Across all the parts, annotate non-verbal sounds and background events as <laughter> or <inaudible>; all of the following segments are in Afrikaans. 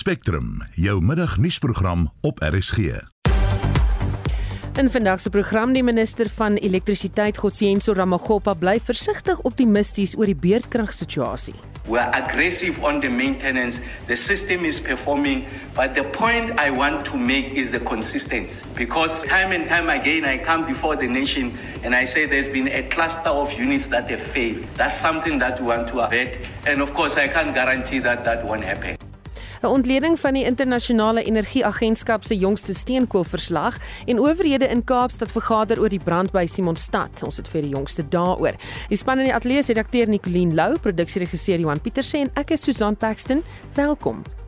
Spectrum, jou middagnuusprogram op RSG. In vandag se program die minister van elektrisiteit Godsiyenso Ramaggopa bly versigtig optimisties oor die beerdkragsituasie. We are aggressive on the maintenance. The system is performing. But the point I want to make is the consistency. Because time and time again, I come before the nation and I say there's been a cluster of units that have failed. That's something that we want to avoid. And of course, I can't guarantee that that won't happen. 'n Ontleding van die internasionale energieagentskap se jongste steenkoolverslag en owerhede in Kaapstad vergader oor die brand by Simonstad. Ons het vir die jongste daaroor. Die span in die ateljee se redakteur Nicoline Lou, produksieregisseur Johan Pieterse en ek is Susan Paxton. Welkom.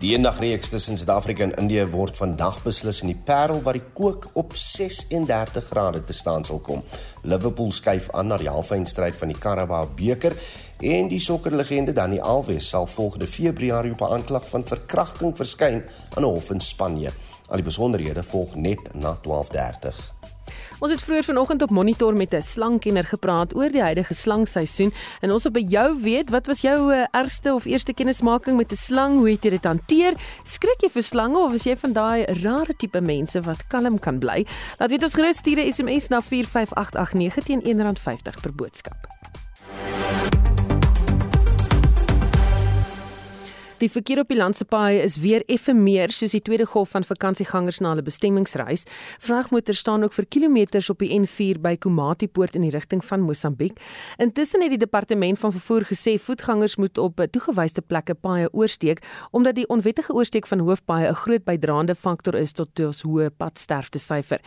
Die eendagreeks tussen Suid-Afrika en Indië word vandag beslis in die Parel waar die kook op 36 grade te staan sal kom. Liverpool skuif aan na die halfeindstryd van die Carabao beker en die sokkerlegende Dani Alves sal volgende Februarie op 'n aanklag van verkrachting verskyn aan 'n hof in Spanje. Al die besonderhede volg net na 12:30. Ons het vroeër vanoggend op monitor met 'n slangkenner gepraat oor die huidige slangseisoen en ons wil by jou weet wat was jou uh, ergste of eerste kennismaking met 'n slang? Hoe het jy dit hanteer? Skrik jy vir slange of is jy van daai rare tipe mense wat kalm kan bly? Laat weet ons gerus stuur 'n SMS na 45889 teen R1.50 per boodskap. Die verkeer op die landse paaie is weer effe meer soos die tweede golf van vakansiegangers na hulle bestemmingsreis. Vragmotors staan ook vir kilometers op die N4 by Komati Poort in die rigting van Mosambiek. Intussen het die departement van vervoer gesê voetgangers moet op toegewyde plekke paaie oorsteek omdat die onwettige oorsteek van hoofpaaie 'n groot bydraende faktor is tot ons hoë padsterfte syfer.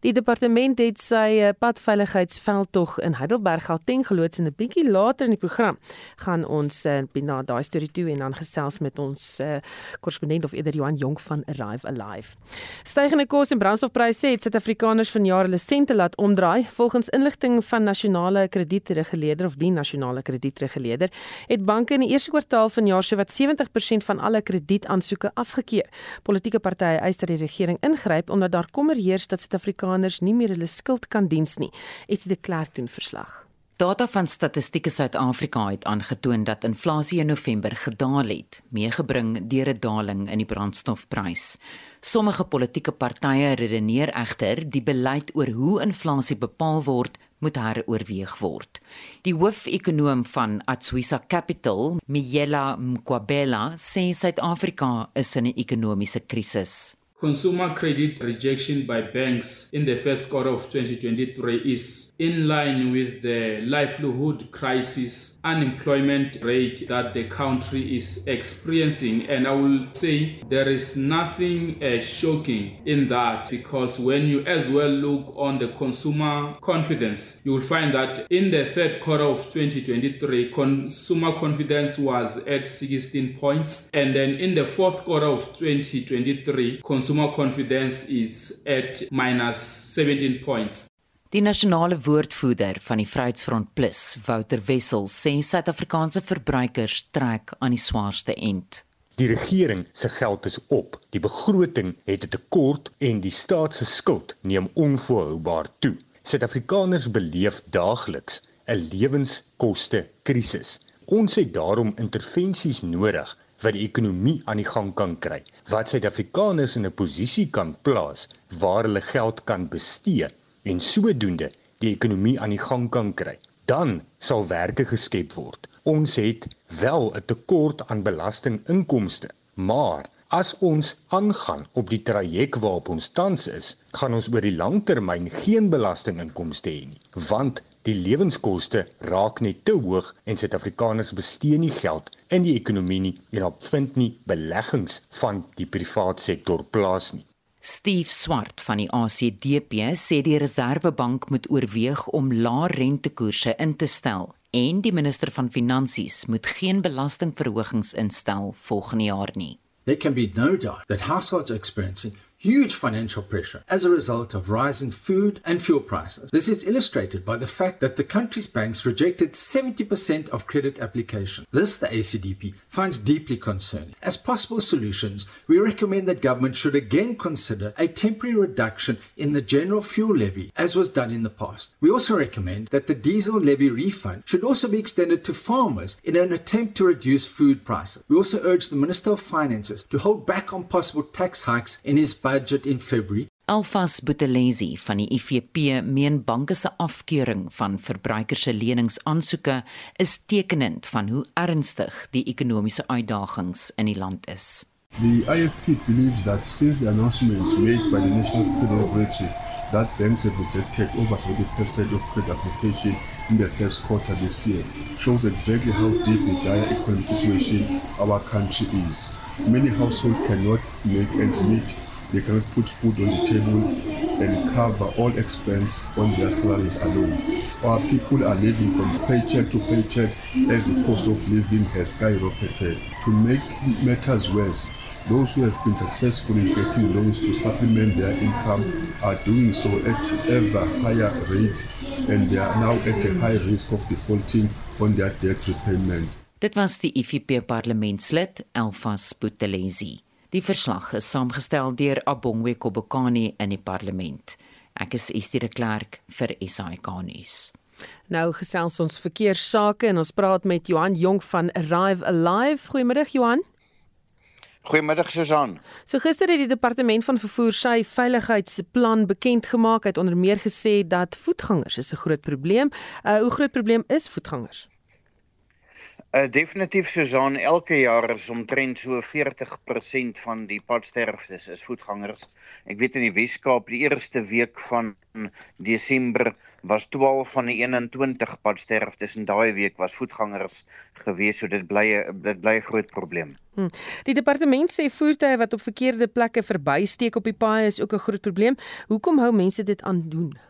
Die departement het sy padveiligheidsveldtog in Heidelberg Gauteng geloods en 'n bietjie later in die program gaan ons uh, na daai storie toe en dan gesels met ons uh, korrespondent of eerder Johan Jonk van Arrive Alive. Stygende kos en brandstofpryse het Suid-Afrikaners vanjaar hulle sente laat omdraai. Volgens inligting van nasionale kredietreguleerder of die nasionale kredietreguleerder, het banke in die eerste kwartaal van jaar sowat 70% van alle kredietaansoeke afgekeur. Politieke partye eis dat die regering ingryp omdat daar kommer heers dat Suid-Afrikaners nie meer hulle skuld kan diens nie. Dit 'n klerk doen verslag? Data van Statistiek Suid-Afrika het aangetoon dat inflasie in November gedaal het, meegebring deur 'n daling in die brandstofprys. Sommige politieke partye redeneer egter die beleid oor hoe inflasie bepaal word moet heroorweeg word. Die hoof-ekonoom van Atswisa Capital, Miela Mkwabela, sê Suid-Afrika is in 'n ekonomiese krisis. Consumer credit rejection by banks in the first quarter of 2023 is in line with the livelihood crisis unemployment rate that the country is experiencing. And I will say there is nothing uh, shocking in that because when you as well look on the consumer confidence you will find that in the third quarter of 2023 consumer confidence was at 16 points. And then in the fourth quarter of 2023 consumer consumer confidence is at minus 17 points. Die nasionale woordvoerder van die Vryheidsfront Plus, Wouter Wessel, sê Suid-Afrikaanse verbruikers trek aan die swaarste end. Die regering se geld is op. Die begroting het 'n tekort en die staat se skuld neem onvolhoubaar toe. Suid-Afrikaners beleef daagliks 'n lewenskoste krisis. Ons het daarom intervensies nodig wat die ekonomie aan die gang kan kry, wat Suid-Afrikaners in 'n posisie kan plaas waar hulle geld kan bestee en sodoende die ekonomie aan die gang kan kry. Dan sal werke geskep word. Ons het wel 'n tekort aan belastinginkomste, maar as ons aangaan op die traject waarop ons tans is, gaan ons oor die langtermyn geen belastinginkomste hê nie, want Die lewenskoste raak net te hoog en Suid-Afrikaners bestee nie geld in die ekonomie nie en op vind nie beleggings van die privaat sektor plaas nie. Steve Swart van die ACDP sê die Reserwebank moet oorweeg om lae rentekoerse in te stel en die minister van finansies moet geen belastingverhogings instel volgende jaar nie. There can be no doubt that households are experiencing huge financial pressure as a result of rising food and fuel prices. This is illustrated by the fact that the country's banks rejected 70% of credit applications. This, the ACDP, finds deeply concerning. As possible solutions, we recommend that government should again consider a temporary reduction in the general fuel levy, as was done in the past. We also recommend that the diesel levy refund should also be extended to farmers in an attempt to reduce food prices. We also urge the Minister of Finances to hold back on possible tax hikes in his budget in February. Alfas Buthelezi van die IFP meen banke se afkeuring van verbruikers se leningsaansoeke is tekenend van hoe ernstig die ekonomiese uitdagings in die land is. The IFP believes that since the announcement made by the National Credit Authority that banks have rejected over 70% of credit application in the first quarter this year shows exactly how deep the dire economic situation our country is. Many households cannot make ends meet they cannot put food on the table and cover all expense on their salaries alone. Our people are living from paycheck to paycheck as the cost of living has skyrocketed. To make matters worse, those who have been successful in getting loans to supplement their income are doing so at ever higher rates and they are now at a high risk of defaulting on their debt repayment. Dit was die IFP parlementslid Elfas Buthelezi. Die verslag is saamgestel deur Abongwe Kobokani in die parlement. Ek is Estie de Klerk vir SAK nuus. Nou gesels ons verkeersake en ons praat met Johan Jong van Arrive Alive. Goeiemôre Johan. Goeiemiddag Susan. So gister het die departement van vervoer sy veiligheidsplan bekend gemaak. Hy het onder meer gesê dat voetgangers 'n groot probleem. Uh hoe groot probleem is voetgangers? Uh, definitief Susan, elke jaar is omtrent so 40% van die padsterftes is voetgangers. Ek weet in die Weskaap die eerste week van Desember was 12 van die 21 padsterftes en daai week was voetgangers gewees, so dit bly dit bly 'n groot probleem. Hmm. Die departement sê voertuie wat op verkeerde plekke verbysteek op die paaie is ook 'n groot probleem. Hoekom hou mense dit aan doen?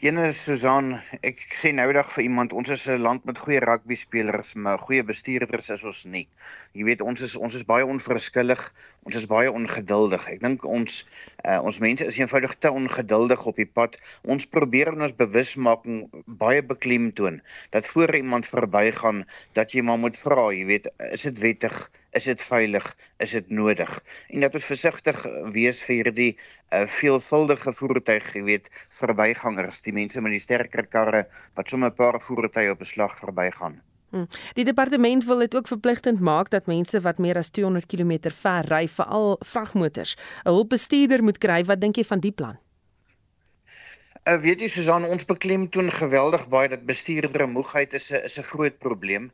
Ene Susan, ek sê noudag vir iemand, ons is 'n land met goeie rugby spelers, maar goeie bestuurders is ons nie. Jy weet ons is ons is baie onverskillig, ons is baie ongeduldig. Ek dink ons uh, ons mense is eenvoudig te ongeduldig op die pad. Ons probeer in ons bewusmaking baie beklemtoon dat voor iemand verbygaan dat jy maar moet vra, jy weet, is dit wettig? is dit veilig, is dit nodig? En dat ons versigtig wees vir hierdie uh, veelvuldige voertuig, jy weet, verbygangers, die mense met die sterker karre wat sommer 'n paar voertuie op 'n slag verbygaan. Hmm. Die departement wil dit ook verpligtend maak dat mense wat meer as 200 km ver ry, veral vragmotors, 'n hulpbestuurder moet kry. Wat dink jy van die plan? Uh, weet jy Susan, ons beklemtoon geweldig baie dat bestuurders moegheid is 'n is 'n groot probleem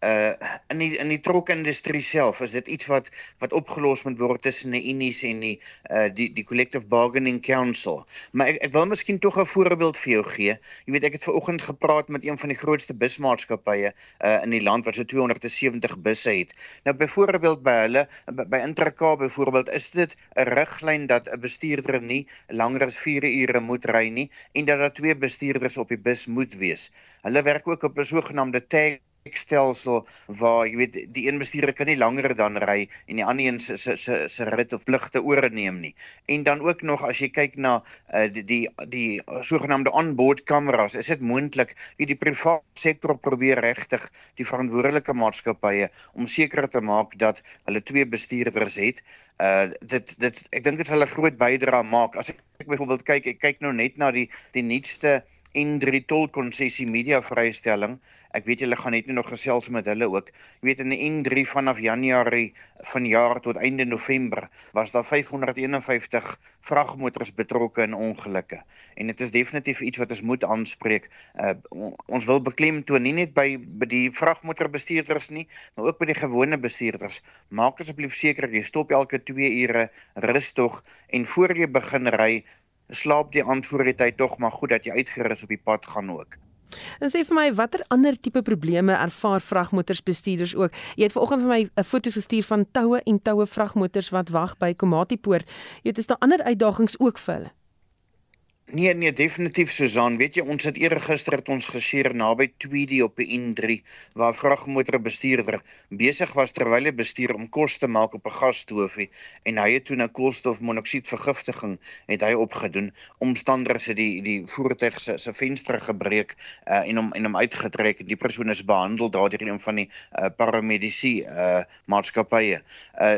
uh in die in die trokindustrie self is dit iets wat wat opgelos moet word tussen die unies en die uh die die collective bargaining council. Maar ek ek wil miskien tog 'n voorbeeld vir jou gee. Jy weet ek het ver oggend gepraat met een van die grootste busmaatskappye uh in die land wat so 270 busse het. Nou byvoorbeeld by hulle by, by Intracape byvoorbeeld is dit 'n riglyn dat 'n bestuurder nie langer as 4 ure moet ry nie en dat daar twee bestuurders op die bus moet wees. Hulle werk ook op 'n sogenaamde tag stelsel waar jy weet die een bestuurder kan nie langer dan ry en die ander een se se se se rit of pligte oorneem nie. En dan ook nog as jy kyk na uh, die die die sogenaamde onboard kameras, is dit moontlik wie die private sektor probeer regtig die verantwoordelike maatskappye om seker te maak dat hulle twee bestuurders het. Uh dit dit ek dink dit sal 'n groot bydrae maak. As ek, ek byvoorbeeld kyk, ek kyk nou net na die die nuutste N3 tolkonsessie media vrystelling Ek weet julle gaan net nie nog gesels met hulle ook. Jy weet in die N3 vanaf Januarie vanjaar tot einde November was daar 551 vragmotors betrokke in ongelukke. En dit is definitief iets wat ons moet aanspreek. Uh, ons wil beklemtoon nie net by, by die vragmotorbestuurders nie, maar ook by die gewone bestuurders. Maak asseblief seker jy stop elke 2 ure, rus tog en voor jy begin ry, slaap die antwoordheid tog maar goed dat jy uitgerus op die pad gaan ook. En sê vir my watter ander tipe probleme ervaar vragmotorsbestuurders ook? Jy het vanoggend vir my 'n foto gestuur van toue en toue vragmotors wat wag by Komatipoort. Jy weet is daar ander uitdagings ook vir hulle? Nee nee definitief Susan weet jy ons het eergister het ons geseer naby Tweedy op die N3 waar vragmotorbestuurder besig was terwyl hy bestuur om kos te maak op 'n gasstoofie. En hy het toe 'n koolstofmonoksiedvergiftiging het hy opgedoen. Omstanders het die die voertuig se se venster gebreek uh, en hom en hom uitgetrek. En die persoon is behandel daardeur een van die uh, paramedici uh, maatskappye. Uh,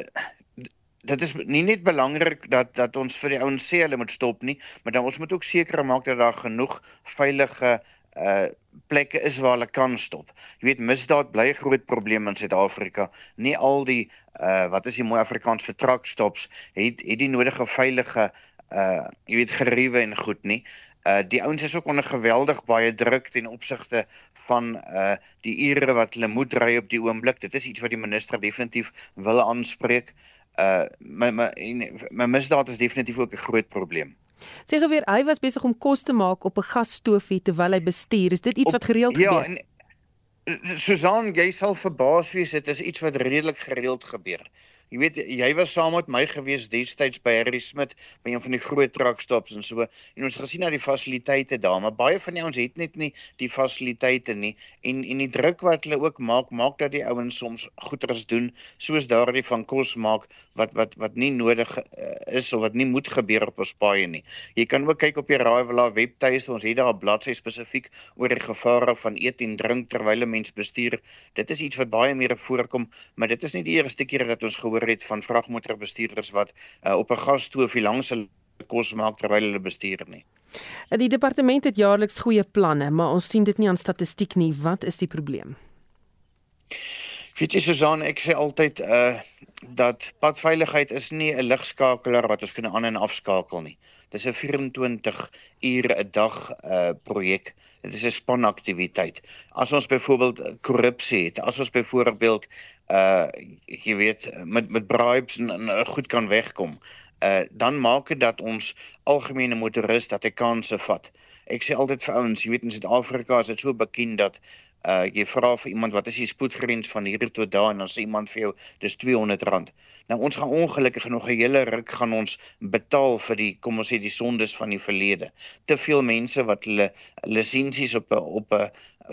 dit is nie net belangrik dat dat ons vir die ouens sê hulle moet stop nie, maar dan ons moet ook seker maak dat daar genoeg veilige uh plekke is waar hulle kan stop. Jy weet misdaad bly 'n groot probleem in Suid-Afrika. Nie al die uh wat is die mooi Afrikaans vir truck stops het het die nodige veilige uh jy weet geriewe en goed nie. Uh die ouens is ook onder geweldig baie druk ten opsigte van uh die ure wat hulle moet ry op die oomblik. Dit is iets wat die minister definitief wil aanspreek. Uh uh my my my misdaad is definitief ook 'n groot probleem. Sê gou weer, hy was besig om kos te maak op 'n gasstoofie terwyl hy bestuur. Is dit iets op, wat gereeld ja, gebeur? Ja, en Susan, jy sal verbaas wees, dit is iets wat redelik gereeld gebeur. Jy weet jy was saam met my gewees destyds by Harry Smit by een van die groot truckstops en so en ons gesien na die fasiliteite daar maar baie van die ouens het net nie die fasiliteite nie en en die druk wat hulle ook maak maak dat die ouens soms goeders doen soos daardie van kos maak wat wat wat nie nodig uh, is of wat nie moet gebeur op ons paaie nie. Jy kan ook kyk op die Raaiwala webtuiste ons het daar 'n bladsy spesifiek oor die gevare van eet en drink terwyl 'n mens bestuur. Dit is iets wat baie meer voorkom, maar dit is nie die eerste keer dat ons gehoor gehoor het van vragmotorbestuurders wat uh, op 'n gasstoofie langs hulle kos maak terwyl hulle bestuur nie. Uh, die departement het jaarliks goeie planne, maar ons sien dit nie aan statistiek nie. Wat is die probleem? Weet jy Susan, ek sê altyd uh dat padveiligheid is nie 'n ligskakelaar wat ons kan aan en afskakel nie. Dis 'n 24 ure 'n dag uh projek. Dit is 'n spanaktiwiteit. As ons byvoorbeeld korrupsie het, as ons byvoorbeeld uh jy weet met met bribes en, en goed kan wegkom. Uh dan maak dit dat ons algemene motoris dat hy kansse vat. Ek sê altyd vir ouens, jy weet in Suid-Afrika is dit so bekend dat uh jy vra vir iemand wat is die spoedgrens van hier tot daar en dan sê iemand vir jou dis R200. Nou ons gaan ongelukkig nog 'n hele ruk gaan ons betaal vir die kom ons sê die sondes van die verlede. Te veel mense wat hulle lisensies op 'n op 'n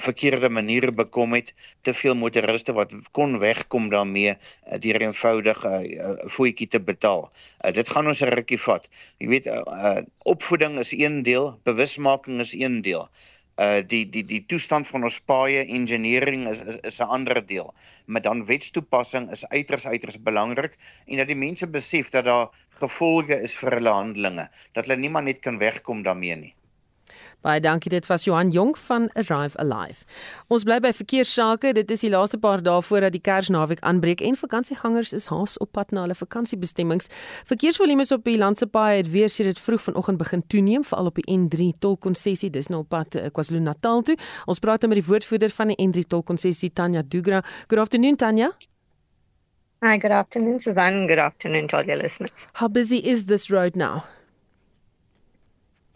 verkeerde maniere bekom het, te veel motoriste wat kon wegkom daarmee uh, deur eenvoudig 'n uh, uh, voetjie te betaal. Uh, dit gaan ons 'n rukkie vat. Jy weet uh, uh, opvoeding is een deel, bewusmaking is een deel. Uh die die die toestand van ons paaie engineering is is, is 'n ander deel. Maar dan wetstoepassing is uiters uiters belangrik en dat die mense besef dat daar gevolge is vir hulle handelinge, dat hulle nie maar net kan wegkom daarmee nie. Baie dankie dit was Johan Jonk van Arrive Alive. Ons bly by verkeersake. Dit is die laaste paar dae voordat die Kersnaweek aanbreek en vakansiegangers is haas op pad na hulle vakansiebestemmings. Verkeersvolumes op die landse paaie het weer sedert vroeg vanoggend begin toeneem, veral op die N3 tolkonssessie. Dis nou op pad eh, KwaZulu-Natal toe. Ons praat nou met die woordvoerder van die N3 tolkonssessie, Tanya Dugra. Good afternoon Tanya. Hi, good afternoon Susan. Good afternoon to all your listeners. How busy is this road now?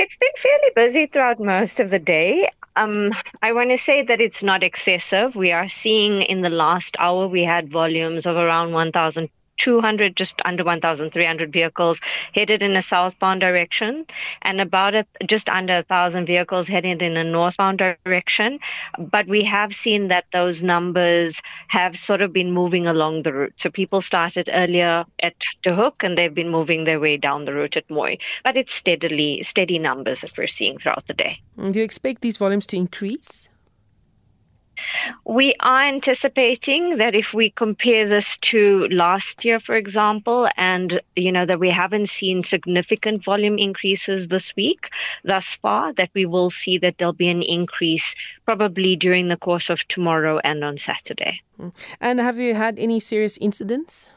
It's been fairly busy throughout most of the day. Um, I want to say that it's not excessive. We are seeing in the last hour, we had volumes of around 1,000 200, just under 1,300 vehicles headed in a southbound direction, and about a, just under 1,000 vehicles headed in a northbound direction. But we have seen that those numbers have sort of been moving along the route. So people started earlier at De Hook, and they've been moving their way down the route at Moy. But it's steadily steady numbers that we're seeing throughout the day. Do you expect these volumes to increase? We are anticipating that if we compare this to last year, for example, and you know that we haven't seen significant volume increases this week thus far, that we will see that there'll be an increase probably during the course of tomorrow and on Saturday. Mm. And have you had any serious incidents?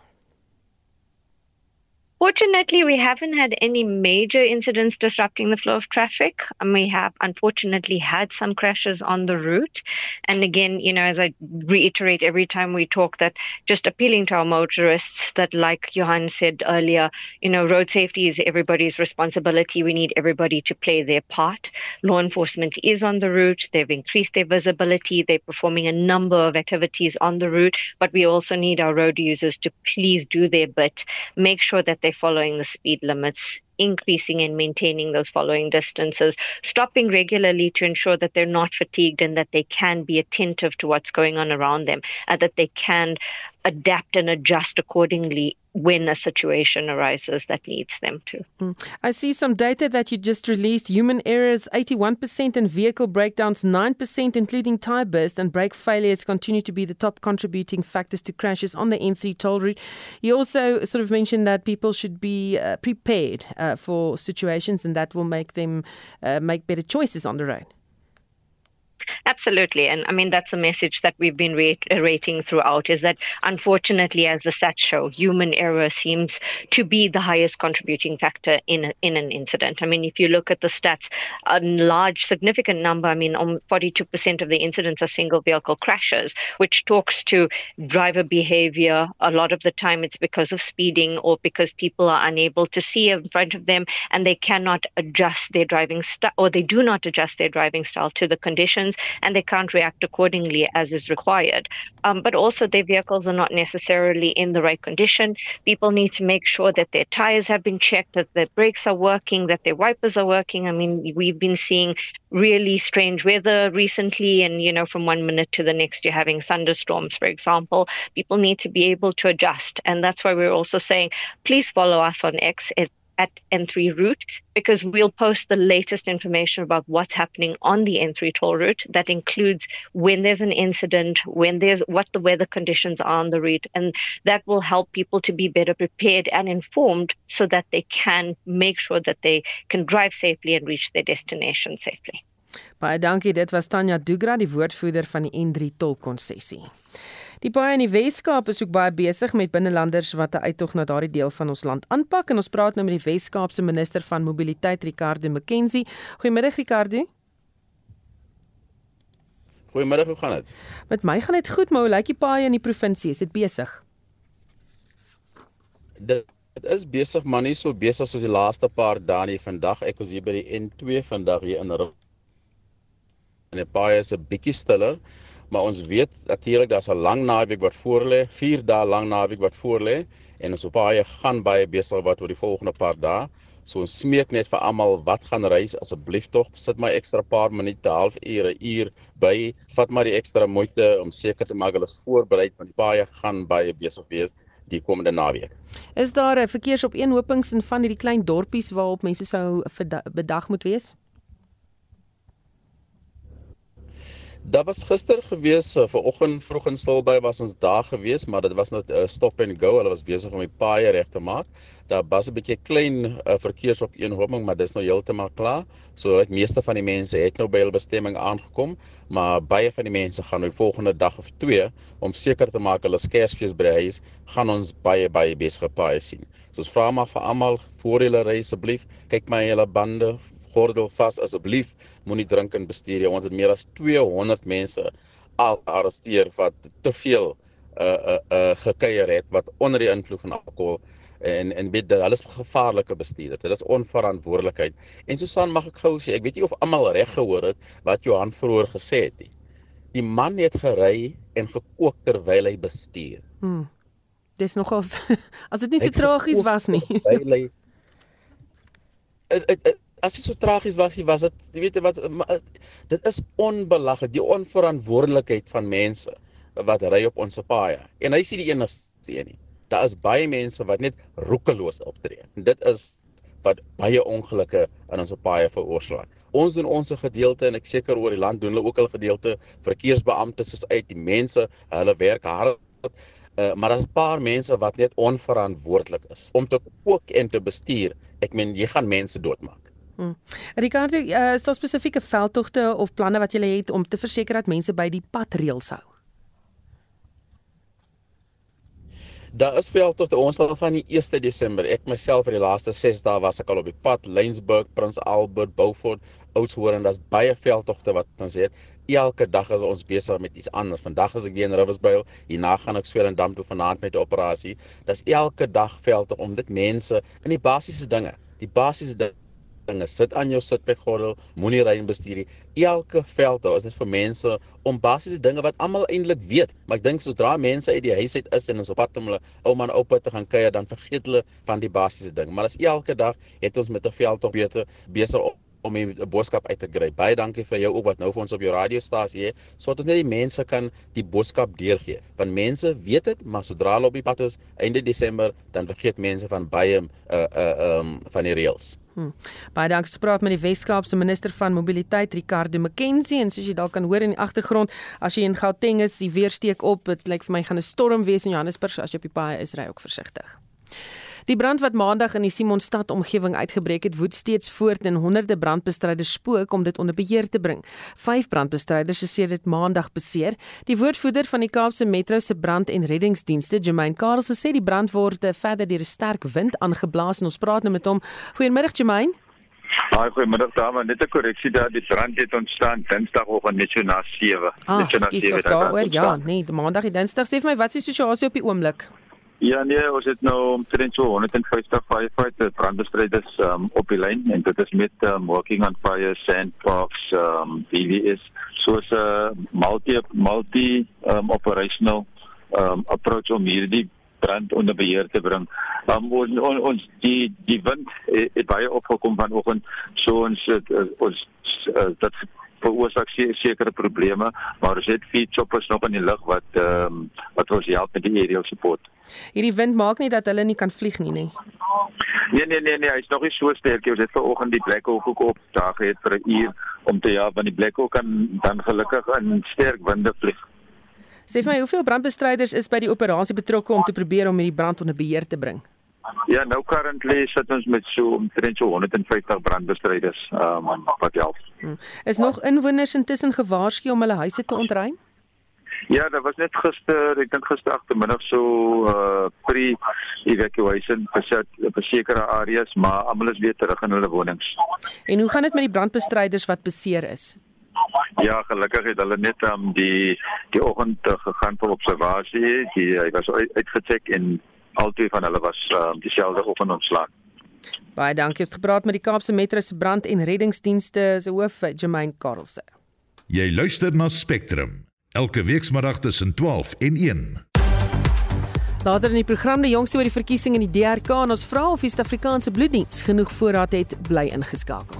Fortunately, we haven't had any major incidents disrupting the flow of traffic. And we have unfortunately had some crashes on the route. And again, you know, as I reiterate every time we talk, that just appealing to our motorists that, like Johan said earlier, you know, road safety is everybody's responsibility. We need everybody to play their part. Law enforcement is on the route. They've increased their visibility. They're performing a number of activities on the route. But we also need our road users to please do their bit, make sure that they following the speed limits increasing and maintaining those following distances, stopping regularly to ensure that they're not fatigued and that they can be attentive to what's going on around them and that they can adapt and adjust accordingly when a situation arises that needs them to. Mm. I see some data that you just released human errors 81% and vehicle breakdowns 9%, including tire burst and brake failures, continue to be the top contributing factors to crashes on the N3 toll route. You also sort of mentioned that people should be uh, prepared uh, for situations and that will make them uh, make better choices on the road. Absolutely. And I mean, that's a message that we've been reiterating uh, throughout is that unfortunately, as the stats show, human error seems to be the highest contributing factor in, in an incident. I mean, if you look at the stats, a large, significant number, I mean, um, 42% of the incidents are single vehicle crashes, which talks to driver behavior. A lot of the time, it's because of speeding or because people are unable to see in front of them and they cannot adjust their driving style or they do not adjust their driving style to the conditions and they can't react accordingly as is required. Um, but also, their vehicles are not necessarily in the right condition. People need to make sure that their tires have been checked, that their brakes are working, that their wipers are working. I mean, we've been seeing really strange weather recently, and you know, from one minute to the next, you're having thunderstorms, for example. People need to be able to adjust, and that's why we're also saying, please follow us on X at N3 route because we'll post the latest information about what's happening on the N3 toll route. That includes when there's an incident, when there's what the weather conditions are on the route, and that will help people to be better prepared and informed so that they can make sure that they can drive safely and reach their destination safely. Baie dankie, dit was Tanya Dugra, die woordvoerder van die N3 tolkonssessie. Die baie in die Weskaap is ook baie besig met binnelanders wat 'n uittog na daardie deel van ons land aanpak en ons praat nou met die Weskaapse minister van mobiliteit Ricardo McKenzie. Goeiemiddag Ricardo. Goeiemiddag, hoe gaan dit? Met my gaan dit goed, maar hoe lyk die paai in die provinsie? Is dit besig? Dit Dit is besig maar nie so besig soos die laaste paar dae nie. Vandag ek was hier by die N2 vandag hier in Roo. En die paai is 'n bietjie stiller maar ons weet natuurlik daar's 'n lang naweek wat voorlê, 4 dae lang naweek wat voorlê en ons op baie gaan baie besig wat oor die volgende paar dae. So ons smeek net vir almal wat gaan reis asseblief tog sit my ekstra paar minute, half ure, uur by, vat maar die ekstra moeite om seker te maak hulle is voorberei want die baie gaan baie besig wees die komende naweek. Is daar 'n verkeersopeenhopings in van hierdie klein dorpies waarop mense sou bedag moet wees? Daar was gister gewees uh, vir oggend vroeg in Stilbaai was ons daar gewees, maar dit was net 'n uh, stop and go. Hulle was besig om die paaie reg te maak. Daar was 'n bietjie klein uh, verkeersopeenhoping, maar dis nou heeltemal klaar. So die meeste van die mense het nou by hul bestemming aangekom, maar baie van die mense gaan nou die volgende dag of twee om seker te maak hulle skersfees by die huis gaan ons baie baie besige paaie sien. So ons vra maar vir almal voor hulle ry asseblief, kyk my hulle bande gordel vas asseblief. Moenie drink en bestuur jy ons het meer as 200 mense al arresteer wat te veel uh uh uh gekuier het wat onder die invloed van alkohol en en weet dat alles gevaarlike bestuur dit is onverantwoordelikheid. En Susan mag ek gou sê ek weet nie of almal reg gehoor het wat Johan vroeër gesê het nie. Die man het gery en gekook terwyl hy bestuur. Hmm. dis nogals <laughs> as dit nie so tragies was nie. terwyl hy <laughs> as dit so tragies was, was dit jy weet wat dit is onbelaglik die onverantwoordelikheid van mense wat ry op ons paaie. En hy sê die enigste een nie. Daar is baie mense wat net roekeloos optree. Dit is wat baie ongelukke in ons paaie veroorsaak. Ons doen ons gedeelte en ek seker oor die land doen hulle ook hulle gedeelte. Verkeersbeamptes is uit, die mense, hulle werk hard. Uh, maar daar's 'n paar mense wat net onverantwoordelik is om te kook en te bestuur. Ek meen jy gaan mense doodmaak. Hmm. Ricardo, uh, is daar spesifieke veldtogte of planne wat jy het om te verseker dat mense by die padreëls hou? Daar is veldtogte ons al van die 1 Desember. Ek myself vir die laaste 6 dae was ek al op die pad Lensburg, Prins Albert, Beaufort, Oudtshoorn daar's baie veldtogte wat ons het. Elke dag is ons besig met iets anders. Vandag is ek weer in Riversdale. Hierna gaan ek Swellendam toe vanaand met 'n operasie. Dis elke dag veldtog om dit mense in die basiese dinge, die basiese dinge dinge. Sit aan jou sitbekgordel, moenie ry en bestuur nie. Elke veld daar is dit vir mense om basiese dinge wat almal eintlik weet. Maar ek dink sodra mense uit die huis uit is en ons op pad om hulle ouma en oupa te gaan kuier, dan vergeet hulle van die basiese ding. Maar as elke dag het ons met 'n veldtog beter besig om 'n boodskap uit te kry. Baie dankie vir jou ook wat nou vir ons op jou radiostasie het, sodat ons net die mense kan die boodskap deurgee. Want mense weet dit, maar sodra hulle op die pad is einde Desember, dan vergeet mense van baie uh uh um van die reëls. Hmm. Baie dankie vir praat met die Weskaapse minister van mobiliteit Ricardo McKenzie en soos jy dalk kan hoor in die agtergrond as jy in Gauteng is, die weer steek op. Dit lyk vir my gaan 'n storm wees in Johannesburg as jy op die paai is, ry ook versigtig. Die brand wat maandag in die Simonstad omgewing uitgebreek het, woed steeds voort en honderde brandbestryders spook om dit onder beheer te bring. Vyf brandbestryders is sedert maandag beseer. Die woordvoerder van die Kaapse Metro se brand- en reddingsdienste, Jermaine Karls, sê die brand word verder deur 'n sterk wind aangeblaas en ons praat nou met hom. Goeiemiddag Jermaine. Haai, goeiemiddag dames. Net 'n korreksie daar, die brand het ontstaan Dinsdagoggend net so na 7. Ah, net so na 7. Daar, ja, nee, Maandag en Dinsdag. Sê vir my, wat is die situasie op die oomblik? Ja nee, ons het nou omtrent so 150 firefighter brandbestryders um, op die lyn en dit is met um, working on fire sandbox um BVS soos 'n uh, multi multi um, operational um, approach om hierdie brand onder beheer te bring. Um, ons on, ons die die wind het, het baie opgekom vanoggend so ons het, ons uh, dat veroorsaak sekere probleme, maar ons het vier choppers nog in die lug wat ehm um, wat ons help met die aerial support. Hierdie wind maak nie dat hulle nie kan vlieg nie, nê. Nee nee nee nee, hy's nog nie so sterk nie. Ons het vanoggend die Black Hawk ook op daar gehad vir 'n uur om te ja, want die Black Hawk kan dan gelukkig in sterk winde vlieg. Sê vir my, hoeveel brandbestryders is by die operasie betrokke om te probeer om hierdie brand onder beheer te bring? Ja, nou currently sit ons met so omtrent so 150 brandbestryders um, wat help. Hmm. Is nog inwoners intussen gewaarsku om hulle huise te ontruim? Ja, daar was net gister, ek dink gister agtermiddag so uh pre-evacuation vir sekere areas, maar almal is weer terug in hulle wonings. En hoe gaan dit met die brandbestryders wat beseer is? Ja, gelukkig het hulle net um die die oggend uh, gegaan vir observasie. Die hy was uitgecheck en albei van hulle was um dieselfde oggend ontslaan. Baie dankie. Ek het gepraat met die Kaapse Metro se brand- en reddingsdienste se hoof, Jermaine Karlse. Jy luister na Spectrum elke weekmiddag tussen 12 en 1. Later in die program die jongste oor die verkiesing in die DRK en ons vra of die Suid-Afrikaanse bloeddiens genoeg voorraad het bly ingeskakel.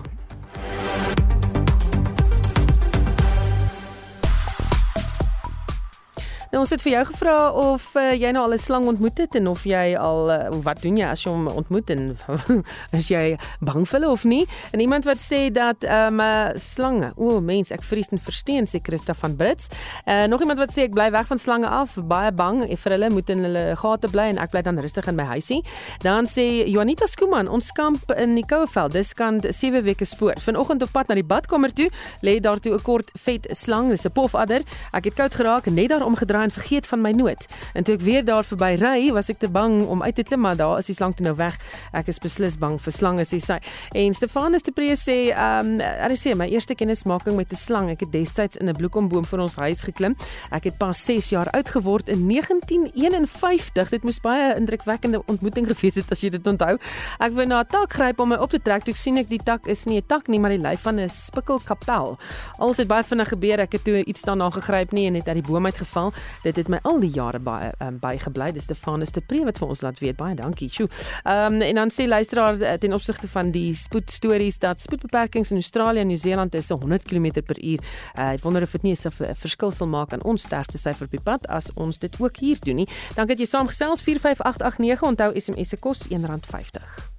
Nou ons het vir jou gevra of uh, jy nou al 'n slang ontmoet het en of jy al uh, wat doen jy as jy hom ontmoet en <laughs> as jy bang vir hulle of nie? En iemand wat sê dat ehm um, slange, o oh, mens, ek vrees en versteen sê Christa van Brits. Uh, nog iemand wat sê ek bly weg van slange af, baie bang vir hulle moet in hulle gate bly en ek bly dan rustig in my huisie. Dan sê Juanita Skuman, ons kamp in die Koueveld, dis kan 7 weke spoor. Vanoggend op pad na die badkamer toe, lê daar toe 'n kort vet slang, dis 'n pofadder. Ek het koud geraak en net daar omgedraai en vergeet van my noot. En toe ek weer daar verby ry, was ek te bang om uit te klim, maar daar is die slang toe nou weg. Ek is beslis bang vir slange, sê sy. En Stefanus de Pre sê, ehm, um, hy sê my eerste kennismaking met 'n slang, ek het destyds in 'n bloekomboom vir ons huis geklim. Ek het pas 6 jaar oud geword in 1951. Dit moes baie indrukwekkende ontmoeting gewees het as jy dit onthou. Ek wou na 'n tak gryp om my op te trek, toe sien ek die tak is nie 'n tak nie, maar die lyf van 'n spikkelkapel. Alles het baie vinnig gebeur. Ek het toe iets daarna gegryp nie en het uit die boom uitgeval. Dit het my al die jare baie um, bygebly. Dis Stefanus te Pre wat vir ons laat weet. Baie dankie. Sjoe. Ehm um, en dan sê luisteraar eh, ten opsigte van die spoed stories dat spoedbeperkings in Australië en Nieu-Seeland is 100 km/h. Uh, ek wonder of dit nie 'n verskil sal maak aan ons sterfte syfer op die pad as ons dit ook hier doen nie. Dankie dat jy saamgesels 45889. Onthou SMS se kos R1.50.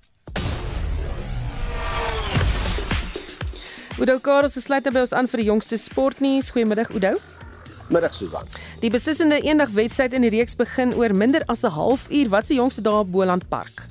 Oudo Karel se sluit by ons aan vir die jongste sportnuus. Goeiemiddag Oudo. Middag Susan. Die beslissende eendagwedstryd in die reeks begin oor minder as 'n halfuur. Wat se jongste daar op Boland Park?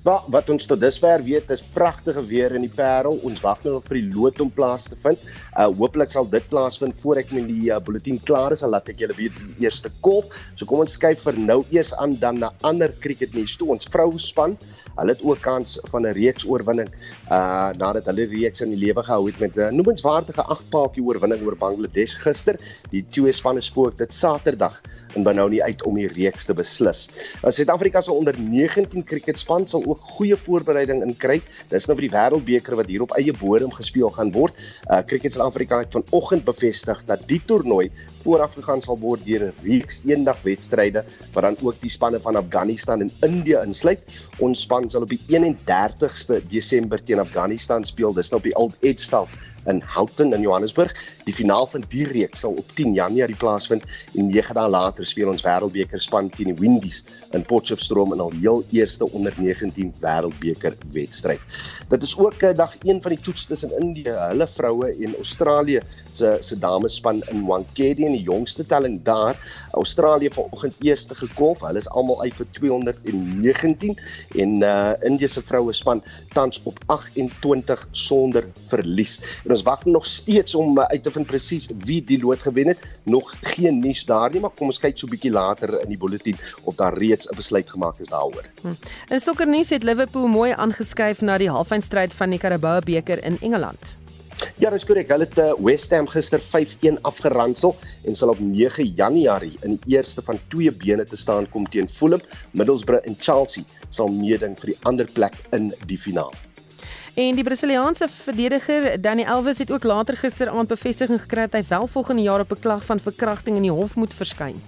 Wat wat ons tot dusver weet is pragtige weer in die Parel. Ons wag nou vir die lood om plaas te vind. Uh hopelik sal dit plaasvind voor ek met die uh, bulletin klaar is. Dan laat ek julle weet die eerste kolf. So kom ons kyk vir nou eers aan dan na ander cricketnuus toe. Ons vrouspan, hulle het ook kans van 'n reeks oorwinning uh nadat hulle reeks in die lewe gehou het met 'n noemenswaardige 8-paaltjie oorwinning oor Bangladesh gister. Die twee spanne spook dit Saterdag in Benoni uit om die reeks te beslis. Nou Suid-Afrika se onder 19 cricketspan sal ook goeie voorbereiding in kry. Dis nou vir die Wêreldbeker wat hier op eie bodem gespeel gaan word. Uh Cricket Suid-Afrika het vanoggend bevestig dat die toernooi voorafgegaan sal word deur 'n reeks eendagwedstryde wat dan ook die spanne van Afghanistan en Indië insluit. Ons span sal op die 31ste Desember teen Afghanistan speel. Dis nou op die Old Edgeveld in Houghton in Johannesburg. Die finaal van die reeks sal op 10 Januarie plaasvind en 9 dae later speel ons Wêreldbeker span teen die Windies in Potchefstroom in al heel eerste onder 19 Wêreldbeker wedstryd. Dit is ook eh, dag 1 van die toets tussen Indië, hulle vroue en Australië se se damesspan in Wankhede en die jongste telling daar. Australië vanoggend eerste gekolf. Hulle is almal uit vir 219 en uh Indië se vroue span tans op 28 sonder verlies. En ons wag nog steeds om uh, uit te vind presies wie die lood gewen het. Nog geen nuus daar nie, maar kom ons kyk so 'n bietjie later in die bulletin of daar reeds 'n besluit gemaak is daaroor. Hm. In sokkernuus het Liverpool mooi aangeskuif na die halfeindstryd van die Carabao beker in Engeland. Ja, dis korrek. Hulle het uh, West Ham gister 5-1 afgeransel en sal op 9 Januarie in die eerste van twee bene te staan kom teen Fulham. Middlesbrough en Chelsea sal meeding vir die ander plek in die finaal. En die Brasiliaanse verdediger Dani Alves het ook later gisteraand bevestiging gekry dat hy wel volgende jaar op 'n klag van verkrachting in die hof moet verskyn.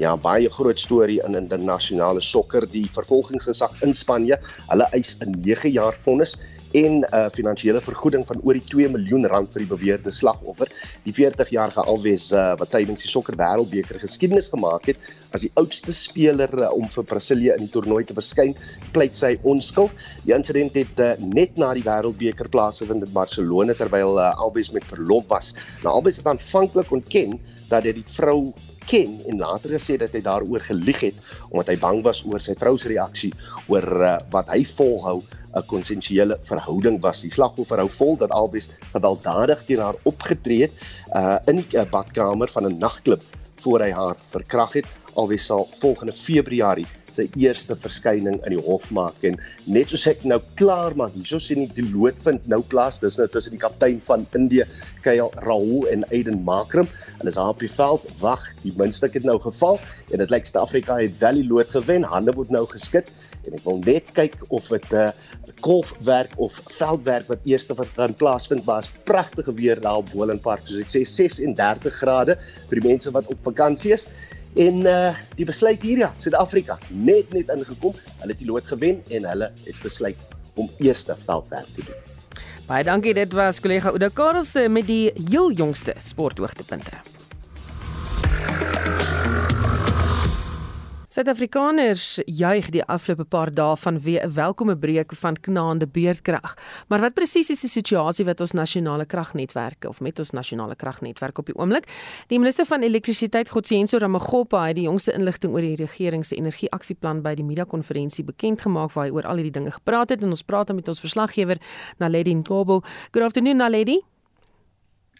Ja, baie groot storie in internasionale sokker. Die vervolgingsgesag in Spanje, hulle eis 'n 9 jaar vonnis en 'n uh, finansiële vergoeding van oor die 2 miljoen rand vir die beweerde slagoffer. Die 40-jarige Alves uh, wat tydens die sokker wêreldbeker geskiedenis gemaak het as die oudste speler uh, om vir Brasilië in die toernooi te verskyn, pleit sy onskuld. Die insident het uh, net na die wêreldbeker plaasgevind in Barcelona terwyl uh, Alves met verlof was. Nou Alves het aanvanklik ontken dat hy die vrou ken en later gesê dat hy daaroor gelieg het omdat hy bang was oor sy vrou se reaksie oor uh, wat hy volhou 'n konsensuele verhouding was. Die slagoffer hou vol dat Albes gewelddadig teen haar opgetree het uh, in 'n uh, badkamer van 'n nagklub voor hy haar verkragt het. Albes sal volgende Februarie sy eerste verskyning in die hof maak. En net soos ek nou klaar maak hierso sien die lood vind nou plaas. Dis nou tussen die kaptein van Indië Kyle Rahul en Aiden Makram. Hulle is daar op die veld. Wag die muntstuk het nou geval. En dit lyk Suid-Afrika het wel die lood gewen. Hande word nou geskit. En ek wil net kyk of dit 'n uh, golfwerk of veldwerk wat eerste wat kan plaasvind was pragtige weer daar op Boland Park soos ek sê 36 grade vir die mense wat op vakansie is En uh die besluit hier ja, Suid-Afrika net net ingekom. Hulle het die lood gewen en hulle het besluit om eerste veldwerk te doen. Baie dankie, dit was kollega Oude Karels met die heel jongste sporthoogtepunte. Suid-Afrikaners juig die afgelope paar dae vanweë 'n welkome breek van knaande beurtkrag. Maar wat presies is die situasie wat ons nasionale kragnetwerke of met ons nasionale kragnetwerk op die oomblik? Die minister van elektrisiteit, Godsiyenso Ramogopa, het die jongste inligting oor die regering se energieaksieplan by die media-konferensie bekend gemaak waar hy oor al hierdie dinge gepraat het en ons praat met ons verslaggewer Naledi Nkobo. Good afternoon Naledi.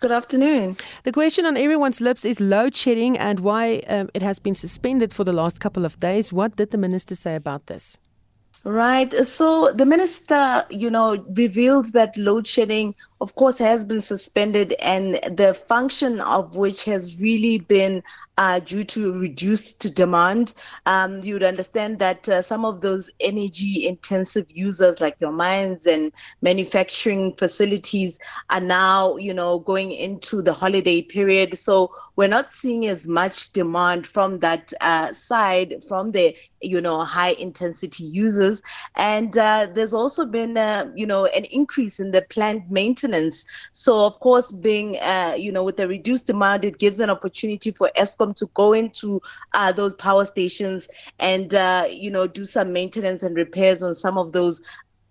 Good afternoon. The question on everyone's lips is load shedding and why um, it has been suspended for the last couple of days. What did the minister say about this? Right. So the minister, you know, revealed that load shedding, of course, has been suspended and the function of which has really been uh, due to reduced demand. Um, you would understand that uh, some of those energy intensive users like your mines and manufacturing facilities are now, you know, going into the holiday period. So we're not seeing as much demand from that uh, side from the, you know, high intensity users. And uh, there's also been, uh, you know, an increase in the plant maintenance. So of course, being, uh, you know, with the reduced demand, it gives an opportunity for ESCOM to go into uh, those power stations and uh, you know do some maintenance and repairs on some of those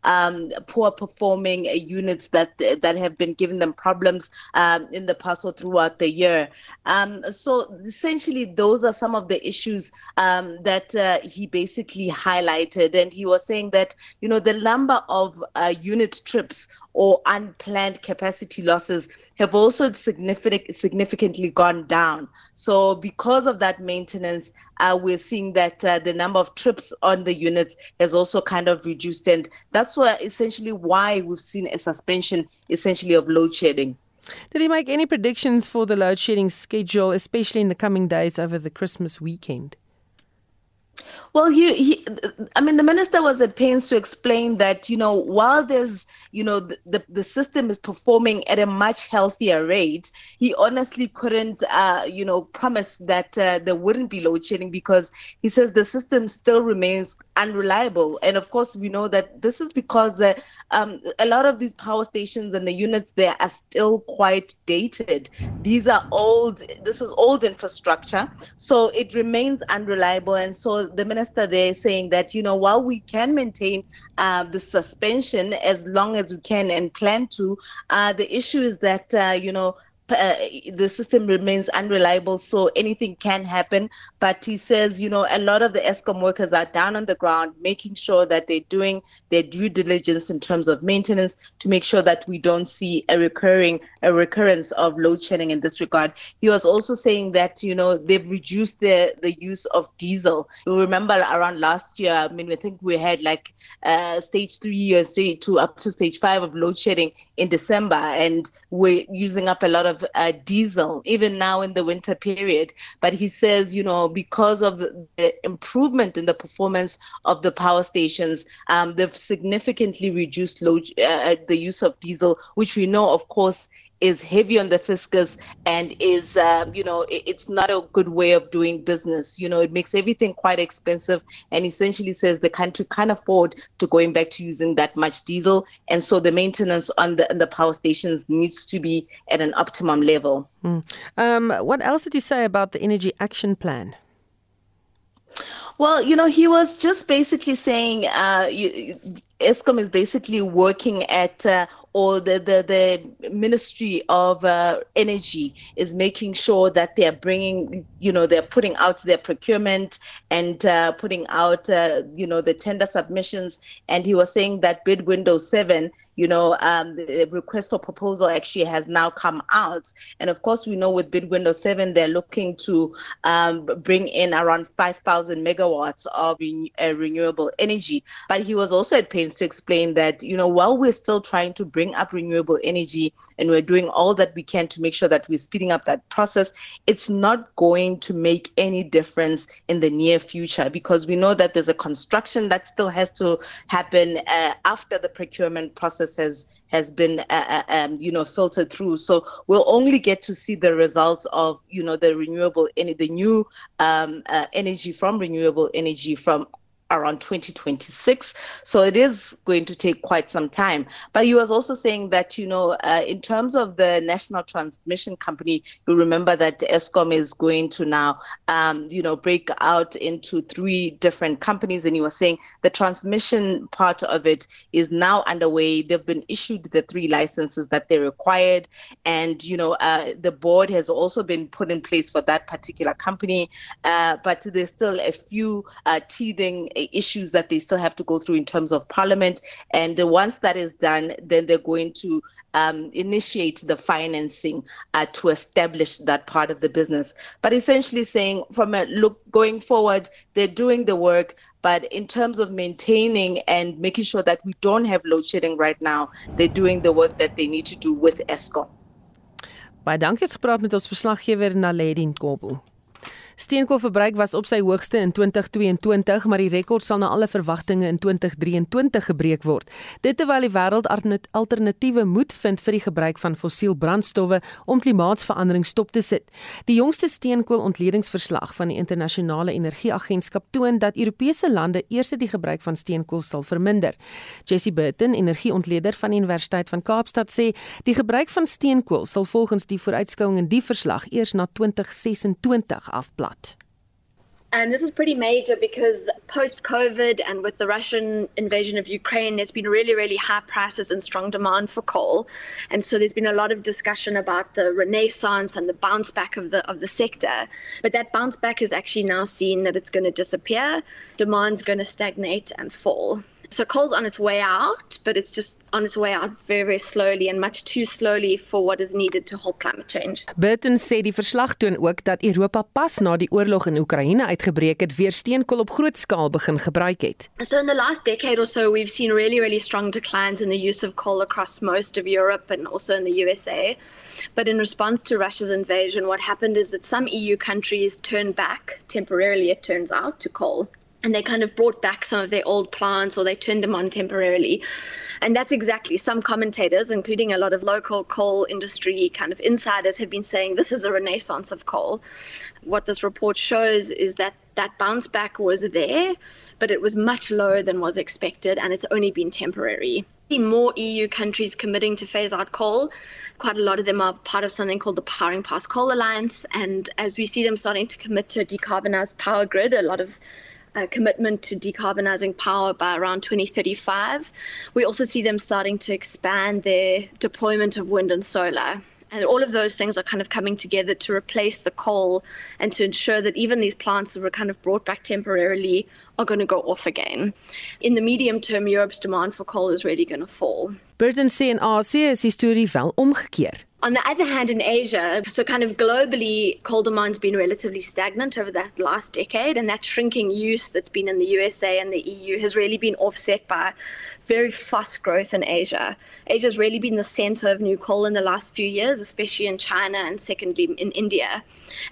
um, poor performing units that that have been giving them problems um, in the past or throughout the year. Um, so essentially, those are some of the issues um, that uh, he basically highlighted, and he was saying that you know the number of uh, unit trips or unplanned capacity losses have also significant, significantly gone down. So, because of that maintenance, uh, we're seeing that uh, the number of trips on the units has also kind of reduced. And that's why essentially why we've seen a suspension essentially of load shedding. Did he make any predictions for the load shedding schedule, especially in the coming days over the Christmas weekend? Well, he, he, I mean, the minister was at pains to explain that, you know, while there's, you know, the, the, the system is performing at a much healthier rate, he honestly couldn't, uh, you know, promise that uh, there wouldn't be load shedding because he says the system still remains unreliable. And of course, we know that this is because the, um, a lot of these power stations and the units there are still quite dated. These are old, this is old infrastructure. So it remains unreliable. And so the minister there saying that, you know, while we can maintain uh, the suspension as long as we can and plan to, uh, the issue is that, uh, you know, uh, the system remains unreliable, so anything can happen. But he says, you know, a lot of the Eskom workers are down on the ground, making sure that they're doing their due diligence in terms of maintenance to make sure that we don't see a recurring a recurrence of load shedding in this regard. He was also saying that, you know, they've reduced the the use of diesel. You remember around last year, I mean, I think we had like uh, stage three or stage two up to stage five of load shedding in December, and we're using up a lot of uh, diesel, even now in the winter period. But he says, you know, because of the improvement in the performance of the power stations, um, they've significantly reduced load, uh, the use of diesel, which we know, of course, is heavy on the fiscus and is, um, you know, it, it's not a good way of doing business. You know, it makes everything quite expensive and essentially says the country can't afford to going back to using that much diesel. And so the maintenance on the, on the power stations needs to be at an optimum level. Mm. Um, what else did you say about the Energy Action Plan? Well, you know, he was just basically saying uh, you, ESCOM is basically working at uh, or the, the, the Ministry of uh, Energy is making sure that they're bringing, you know, they're putting out their procurement and uh, putting out, uh, you know, the tender submissions. And he was saying that bid window seven you know, um, the request for proposal actually has now come out. And of course, we know with bid window seven, they're looking to um, bring in around 5,000 megawatts of uh, renewable energy. But he was also at pains to explain that, you know, while we're still trying to bring up renewable energy and we're doing all that we can to make sure that we're speeding up that process, it's not going to make any difference in the near future because we know that there's a construction that still has to happen uh, after the procurement process process has has been uh, uh, um, you know filtered through. So we'll only get to see the results of you know the renewable the new um, uh, energy from renewable energy from around 2026. So it is going to take quite some time. But you was also saying that, you know, uh, in terms of the National Transmission Company, you remember that Eskom is going to now, um, you know, break out into three different companies. And you were saying the transmission part of it is now underway. They've been issued the three licenses that they required. And, you know, uh, the board has also been put in place for that particular company. Uh, but there's still a few uh, teething issues that they still have to go through in terms of parliament. And once that is done, then they're going to um, initiate the financing uh, to establish that part of the business. But essentially saying from a look going forward, they're doing the work. But in terms of maintaining and making sure that we don't have load shedding right now, they're doing the work that they need to do with ESCOM. Baie dankie het met ons verslaggewer Naledi Nkobo. Steenkoolverbruik was op sy hoogste in 2022, maar die rekord sal na alle verwagtinge in 2023 gebreek word. Dit terwyl die wêreld alternatiewe moet vind vir die gebruik van fossiel brandstowwe om klimaatsverandering stop te sit. Die jongste steenkoolontledingverslag van die internasionale energieagentskap toon dat Europese lande eers die gebruik van steenkool sal verminder. Jessie Burton, energieontleder van die Universiteit van Kaapstad sê, die gebruik van steenkool sal volgens die vooruitskouing in die verslag eers na 2026 afblaas. And this is pretty major because post COVID and with the Russian invasion of Ukraine, there's been really, really high prices and strong demand for coal. And so there's been a lot of discussion about the renaissance and the bounce back of the of the sector. But that bounce back is actually now seen that it's going to disappear. Demand's going to stagnate and fall. So coal's on its way out, but it's just on its way out very very slowly and much too slowly for what is needed to halt climate change. Burton sê die verslag toon ook dat Europa pas na die oorlog in Oekraïne uitgebreek het, weer steenkool op groot skaal begin gebruik het. So in the last decade or so we've seen really really strong declines in the use of coal across most of Europe and also in the USA. But in response to Russia's invasion, what happened is that some EU countries turned back temporarily it turns out to coal and they kind of brought back some of their old plants or they turned them on temporarily. And that's exactly some commentators, including a lot of local coal industry kind of insiders, have been saying this is a renaissance of coal. What this report shows is that that bounce back was there, but it was much lower than was expected, and it's only been temporary. More EU countries committing to phase out coal. Quite a lot of them are part of something called the Powering Past Coal Alliance. And as we see them starting to commit to a decarbonized power grid, a lot of uh, commitment to decarbonizing power by around 2035. We also see them starting to expand their deployment of wind and solar. And all of those things are kind of coming together to replace the coal and to ensure that even these plants that were kind of brought back temporarily are going to go off again. In the medium term, Europe's demand for coal is really going to fall. Burton sê in Asië is die storie wel omgekeer. On the other hand, in Asia, so kind of globally, coal demand's been relatively stagnant over that last decade, and that shrinking use that's been in the USA and the EU has really been offset by very fast growth in Asia. Asia's really been the center of new coal in the last few years, especially in China and secondly in India.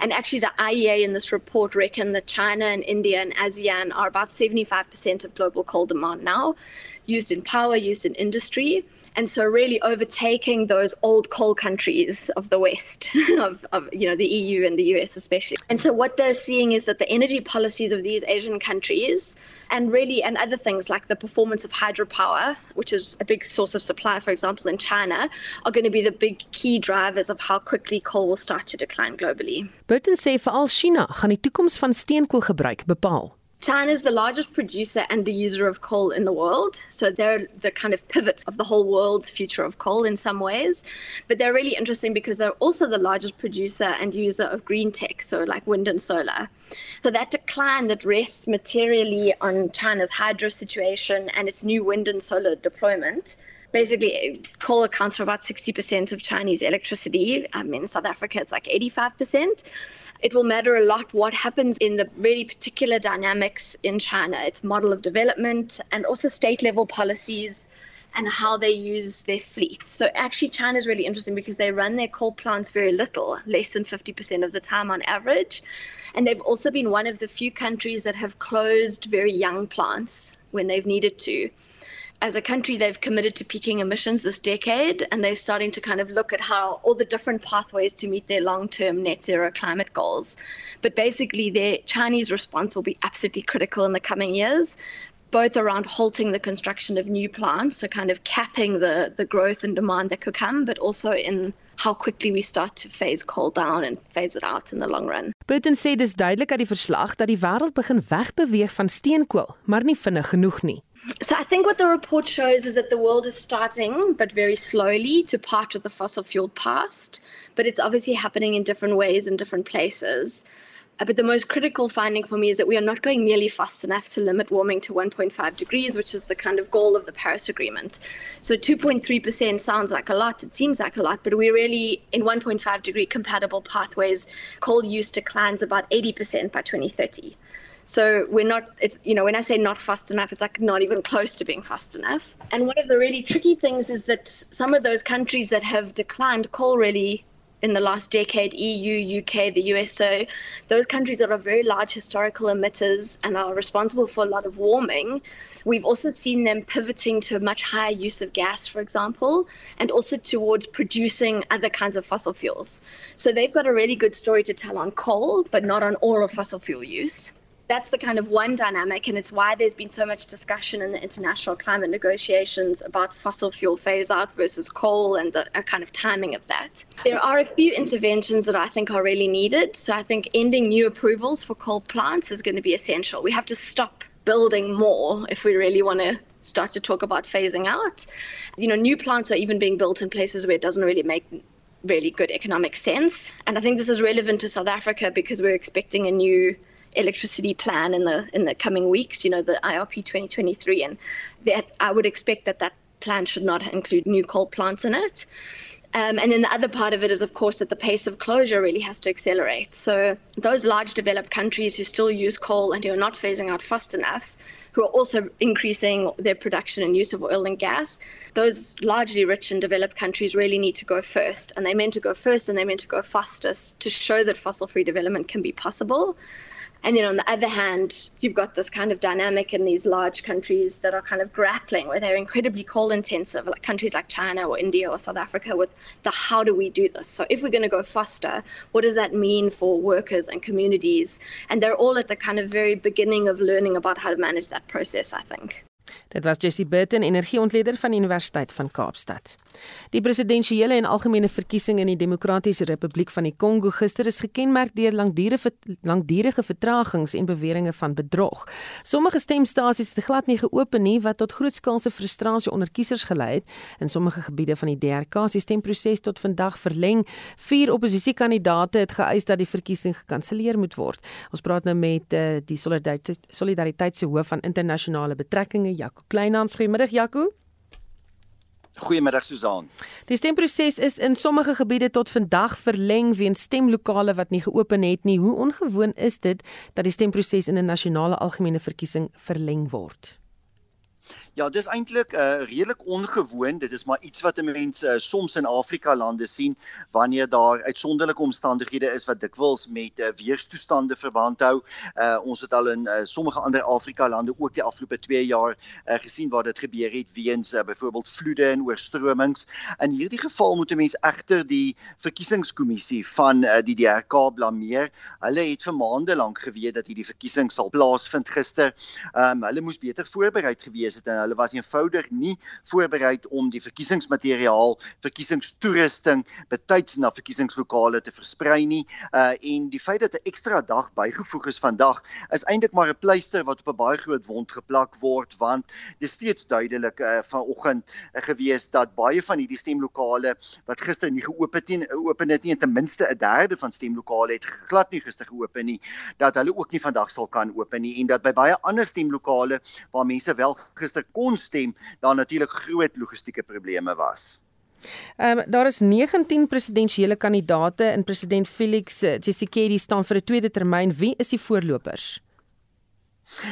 And actually, the IEA in this report reckon that China and India and ASEAN are about 75% of global coal demand now, used in power, used in industry and so really overtaking those old coal countries of the west <laughs> of, of you know the eu and the us especially. And so what they're seeing is that the energy policies of these asian countries and really and other things like the performance of hydropower which is a big source of supply for example in china are going to be the big key drivers of how quickly coal will start to decline globally. Burton sê veral China gaan die toekoms van steenkoolgebruik bepaal China is the largest producer and the user of coal in the world. So they're the kind of pivot of the whole world's future of coal in some ways. But they're really interesting because they're also the largest producer and user of green tech, so like wind and solar. So that decline that rests materially on China's hydro situation and its new wind and solar deployment basically coal accounts for about 60% of Chinese electricity. Um, in South Africa, it's like 85% it will matter a lot what happens in the really particular dynamics in China, its model of development, and also state level policies and how they use their fleet. So actually China is really interesting because they run their coal plants very little, less than 50% of the time on average. And they've also been one of the few countries that have closed very young plants when they've needed to as a country, they've committed to peaking emissions this decade, and they're starting to kind of look at how all the different pathways to meet their long term net zero climate goals. But basically, their Chinese response will be absolutely critical in the coming years, both around halting the construction of new plants, so kind of capping the, the growth and demand that could come, but also in how quickly we start to phase coal down and phase it out in the long run. Burton sê dis duidelik uit die verslag dat die wêreld begin wegbeweeg van steenkool, maar nie vinnig genoeg nie. So I think what the report shows is that the world is starting, but very slowly, to part with the fossil fuel past. But it's obviously happening in different ways in different places. Uh, but the most critical finding for me is that we are not going nearly fast enough to limit warming to 1.5 degrees, which is the kind of goal of the Paris Agreement. So 2.3% sounds like a lot, it seems like a lot, but we're really in 1.5 degree compatible pathways. Coal use declines about 80% by 2030. So we're not, it's, you know, when I say not fast enough, it's like not even close to being fast enough. And one of the really tricky things is that some of those countries that have declined coal really in the last decade, EU, UK, the USA, those countries that are very large historical emitters and are responsible for a lot of warming, we've also seen them pivoting to a much higher use of gas, for example, and also towards producing other kinds of fossil fuels. So they've got a really good story to tell on coal, but not on all of fossil fuel use that's the kind of one dynamic, and it's why there's been so much discussion in the international climate negotiations about fossil fuel phase out versus coal and the kind of timing of that. There are a few interventions that I think are really needed. So I think ending new approvals for coal plants is going to be essential. We have to stop building more if we really want to start to talk about phasing out. You know, new plants are even being built in places where it doesn't really make really good economic sense. And I think this is relevant to South Africa because we're expecting a new electricity plan in the in the coming weeks. You know, the IRP 2023, and that I would expect that that plan should not include new coal plants in it. Um, and then the other part of it is, of course, that the pace of closure really has to accelerate. So those large developed countries who still use coal and who are not phasing out fast enough who are also increasing their production and use of oil and gas. Those largely rich and developed countries really need to go first, and they meant to go first and they meant to go fastest to show that fossil free development can be possible. And then on the other hand, you've got this kind of dynamic in these large countries that are kind of grappling where they're incredibly coal intensive, like countries like China or India or South Africa, with the how do we do this? So if we're going to go faster, what does that mean for workers and communities? And they're all at the kind of very beginning of learning about how to manage that process, I think. Dit was Jessie Burton, energieontleder van die Universiteit van Kaapstad. Die presidensiële en algemene verkiesing in die Demokratiese Republiek van die Kongo gister is gekenmerk deur langdurige langdurige vertragings en beweringe van bedrog. Sommige stemstasies het glad nie geopen nie wat tot grootskaalse frustrasie onder kiesers gelei het. In sommige gebiede van die DRK se stemproses tot vandag verleng. Vier oppositiekandidaate het geëis dat die verkiesing gekanselleer moet word. Ons praat nou met uh, die solidariteit solidariteit se hoof van internasionale betrekkinge Jaco Kleinhans. Goeiemiddag Jaco. Goeiemiddag Susan. Die stemproses is in sommige gebiede tot vandag verleng weens stemlokale wat nie geopen het nie. Hoe ongewoon is dit dat die stemproses in 'n nasionale algemene verkiesing verleng word? Ja, dis eintlik 'n uh, redelik ongewoon. Dit is maar iets wat mense uh, soms in Afrika lande sien wanneer daar uitsonderlike omstandighede is wat dikwels met uh, weerstoestande verband hou. Uh, ons het al in uh, sommige ander Afrika lande ook die afgelope 2 jaar uh, gesien waar dit gebeur het weens uh, byvoorbeeld vloede en oorstromings. In hierdie geval moet 'n mens egter die verkiesingskommissie van uh, die DRK blameer. Hulle het vir maande lank geweet dat hierdie verkiesing sal plaasvind gister. Um, hulle moes beter voorbereid gewees het en hulle was eenvoudig nie voorberei om die verkiesingsmateriaal, verkiesingstoerusting betyds na verkiesingslokale te versprei nie. Uh en die feit dat 'n ekstra dag bygevoeg is vandag is eintlik maar 'n pleister wat op 'n baie groot wond geplak word want dit is steeds duidelik uh vanoggend uh, gewees dat baie van hierdie stemlokale wat gister nie geopen het nie, open het nie en ten minste 'n derde van stemlokale het glad nie gister geopen nie, dat hulle ook nie vandag sal kan open nie en dat by baie ander stemlokale waar mense wel gister kon stem, daar natuurlik groot logistieke probleme was. Ehm um, daar is 19 presidentsiële kandidaate en president Felix eh, Tshisekedi staan vir 'n tweede termyn. Wie is die voorlopers?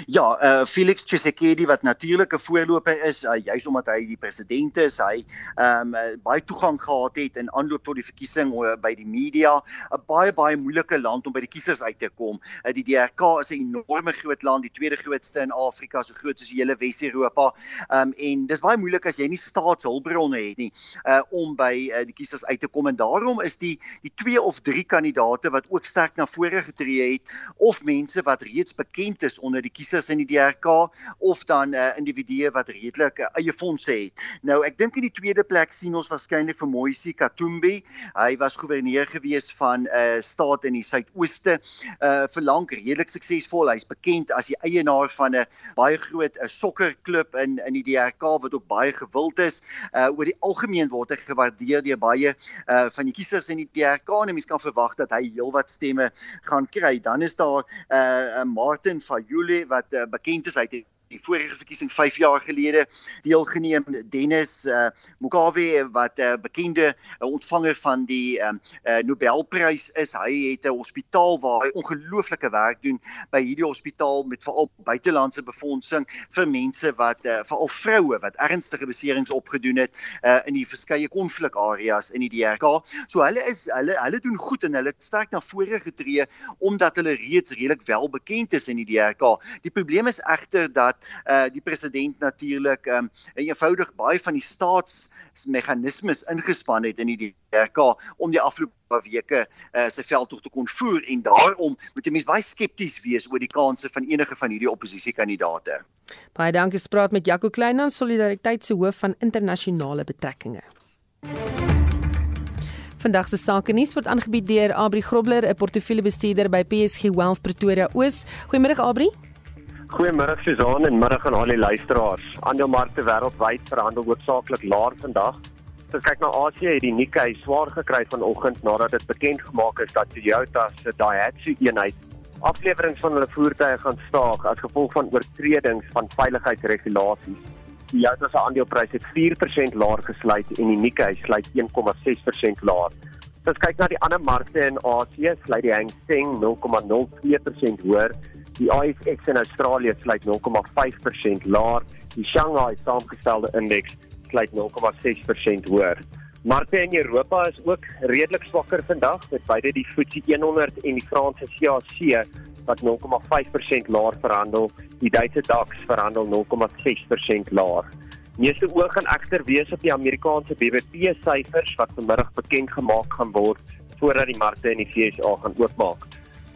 Ja, uh Felix Tshisekedi wat natuurlik 'n voorloper is, uh, juis omdat hy die president is, hy ehm um, uh, baie toegang gehad het in aanloop tot die verkiesing uh, by die media, 'n baie baie moeilike land om by die kiesers uit te kom. Uh, die DRK is 'n enorme groot land, die tweede grootste in Afrika, so groot soos die hele Wes-Europa. Ehm um, en dis baie moeilik as jy nie staatshulpbronne het nie uh om by uh, die kiesers uit te kom en daarom is die die twee of drie kandidate wat ook sterk na vore getree het of mense wat reeds bekend is onder die kiesers in die DRK of dan 'n uh, eh, individu wat redelik uh, eie fondse het. Nou ek dink in die tweede plek sien ons waarskynlik vir Moisi Katumbi. Hy was gouverneur gewees van 'n uh, staat in die suidooste uh vir lank redelik suksesvol. Hy's bekend as die eienaar van 'n baie groot 'n sokkerklub in in die DRK wat ook baie gewild is. Uh oor die algemeen word hy gewaardeer deur baie uh van die kiesers in die DRK en mense kan verwag dat hy heelwat stemme gaan kry. Dan is daar uh Martin Fayule wat uh, bekend is uit die vorige verkiesing 5 jaar gelede deelgeneem Dennis uh, Mugabe wat 'n uh, bekende uh, ontvanger van die um, uh, Nobelprys is. Hy het 'n hospitaal waar hy ongelooflike werk doen by hierdie hospitaal met veral buitelandse befondsing vir mense wat uh, veral vroue wat ernstige beserings opgedoen het uh, in die verskeie konflikareas in die DRK. So hulle is hulle hulle doen goed en hulle het sterk na vore getree omdat hulle reeds redelik wel bekend is in die DRK. Die probleem is egter dat uh die president natuurlik um eenvoudig baie van die staatsmeganismes ingespan het in die DRK om die afgelope weke uh sy veldtog te kon voer en daarom moet jy mens baie skepties wees oor die kansse van enige van hierdie oppositiekandidaate. Baie dankie spraak met Jaco Kleinans Solidariteit se hoof van internasionale betrekkinge. Vandag se sake nuus word aangebied deur Abri Grobler, 'n portefeuljebestuurder by PSG Wealth Pretoria Oos. Goeiemôre Abri. Goeiemôre Suzan en middag aan al die luisteraars. Aandelemarkte wêreldwyd verhandel hoofsaaklik laer vandag. As ons kyk na Asië, het die Nikkei swaar gekry vanoggend nadat dit bekend gemaak is dat Toyota se Daihatsu eenheid aflewering van hulle voertuie gaan staak as gevolg van oortredings van veiligheidsregulasies. Die Toyota se aandeleprys het 4% laer gesluit en die Nikkei sluit 1,6% laer. As ons kyk na die ander markte in Asië, sluit die Hang Seng 0,02% hoër Die ASX in Australië sluit 0,5% laer. Die Shanghai saamgestelde indeks sluit 0,6% hoër. Markte in Europa is ook redelik swakker vandag met beide die FTSE 100 en die Franse CAC wat 0,5% laer verhandel. Die Duitse DAX verhandel 0,6% laer. Meeste oog gaan egter wees op die Amerikaanse BBP syfers wat vanmiddag bekend gemaak gaan word voordat die markte in die VSA gaan oopmaak.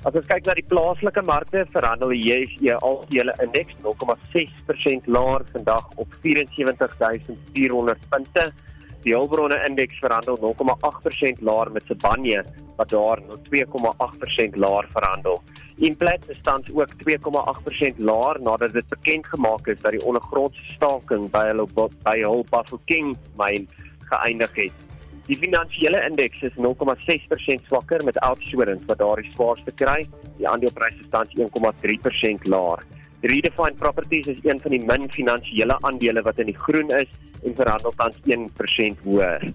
As ons kyk na die plaaslike markte, verhandel die JSE algehele indeks 0,6% laer vandag op 74400 punte. Die hulpbronne indeks verhandel 0,8% laer met Sibanye wat daar 2,8% laer verhandel. Implet staan ook 2,8% laer nadat dit bekend gemaak is dat die ondergrondse staking by hulle by hul Bafokeng myn geëindig het. Die finansiële indeks is 0,6% swakker met Outsurance wat daar die swaarste kry. Die aandelepryse staan 1,3% laer. Redefine Properties is een van die min finansiële aandele wat in die groen is en verhandel tans 1% hoër.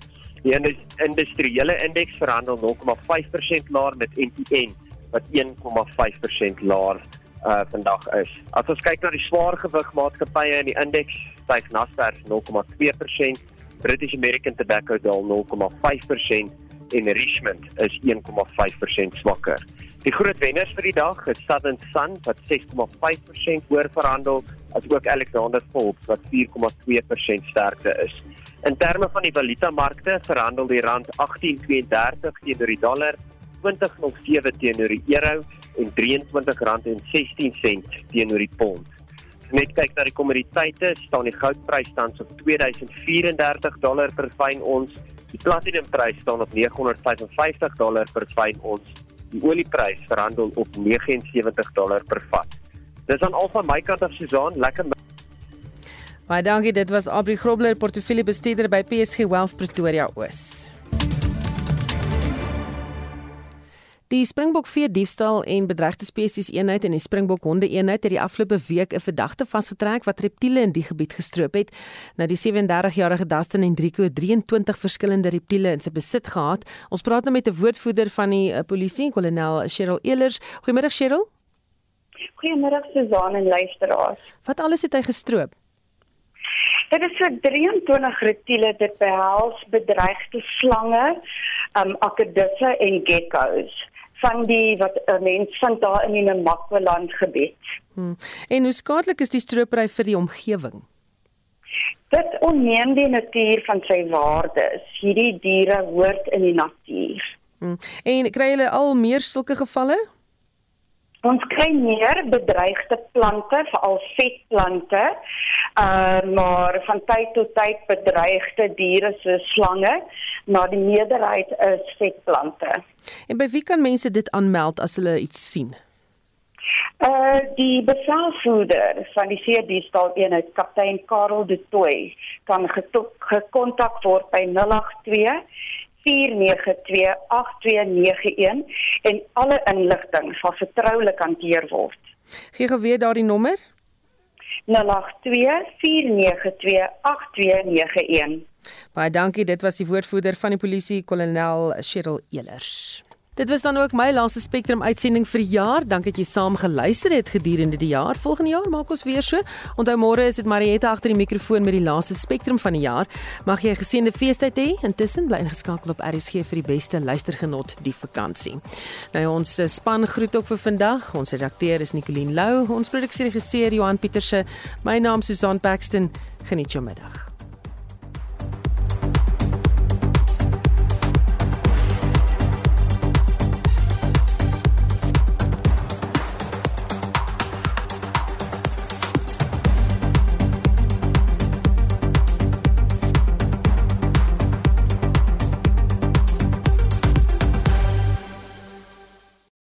Die industriële indeks verhandel 0,5% laer met MTN wat 1,5% laer uh vandag is. As ons kyk na die swaargewig maatskappye in die indeks, styg Naspers 0,2%, British American Tobacco daal 0,5% en Richmond is 1,5% swakker. Die groot wenners vir die dag is Southern Sun wat 6,5% hoër verhandel, asook Alexander Forbes wat 4,2% sterker is. In terme van die valutamarkte verhandel die rand 18.32 teenoor die dollar, 20.07 teenoor die euro en R23.16 teenoor die pond. Net kyk na die kommoditeite, staan die goudprys tans op 2034 dollar per fyn ons. Die platinumprys staan op 955 dollar per fyn ons. Die olieprys verhandel op 79 dollar per vat. Dis aan al van my kant af Susan, lekker Baie dankie, dit was Abri Grobler, portefeuljebestuurder by PSG Wealth Pretoria Oos. Die Springbok vee diefstal en bedreigde spesies eenheid en die Springbok honde eenheid het die afgelope week 'n verdagte vasgetrek wat reptiele in die gebied gestroop het. Nou die 37-jarige Dustin Hendrico 23 verskillende reptiele in sy besit gehad. Ons praat nou met 'n woordvoerder van die uh, polisie, kolonel Cheryl Elers. Goeiemôre Cheryl. Goeiemôre Susan en luisteraars. Wat alles het hy gestroop? Dit is vir 23 reptiele dit behels bedreigde slange, um akedisse en geckos van die wat 'n mens vind daar in die Namakwa-land gebied. Hmm. En hoe skadelik is die stropery vir die omgewing? Dit onneem die natuur van sy waardes. Hierdie diere hoort in die natuur. Hmm. En kry julle al meer sulke gevalle? Ons kry meer bedreigde plante, veral vetplante. Uh maar van tyd tot tyd bedreigde diere so slange, maar die meerderheid is vetplante. En by wie kan mense dit aanmeld as hulle iets sien? Uh die bevelvoerder van die veedienstal eenheid kaptein Karel de Tooy kan gekontak word by 082 4928291 en alle inligting sal vertroulik hanteer word. Gee gou weer daardie nommer. 0824928291. Baie dankie, dit was die woordvoerder van die polisie, kolonel Cheryl Elers. Dit was dan ook my laaste Spectrum uitsending vir die jaar. Dankie dat jy saam geluister het gedurende die jaar. Volgende jaar maak ons weer so. Onthou môre is dit Marietta agter die mikrofoon met die laaste Spectrum van die jaar. Mag jy 'n geseënde feestyd hê. Intussen bly ingeskakel op RSG vir die beste luistergenot die vakansie. Nou ons eh, span groet ook vir vandag. Ons redakteur is Nicoline Lou, ons produksieregisseur Johan Pieterse. My naam is Susan Paxton. Geniet jou middag.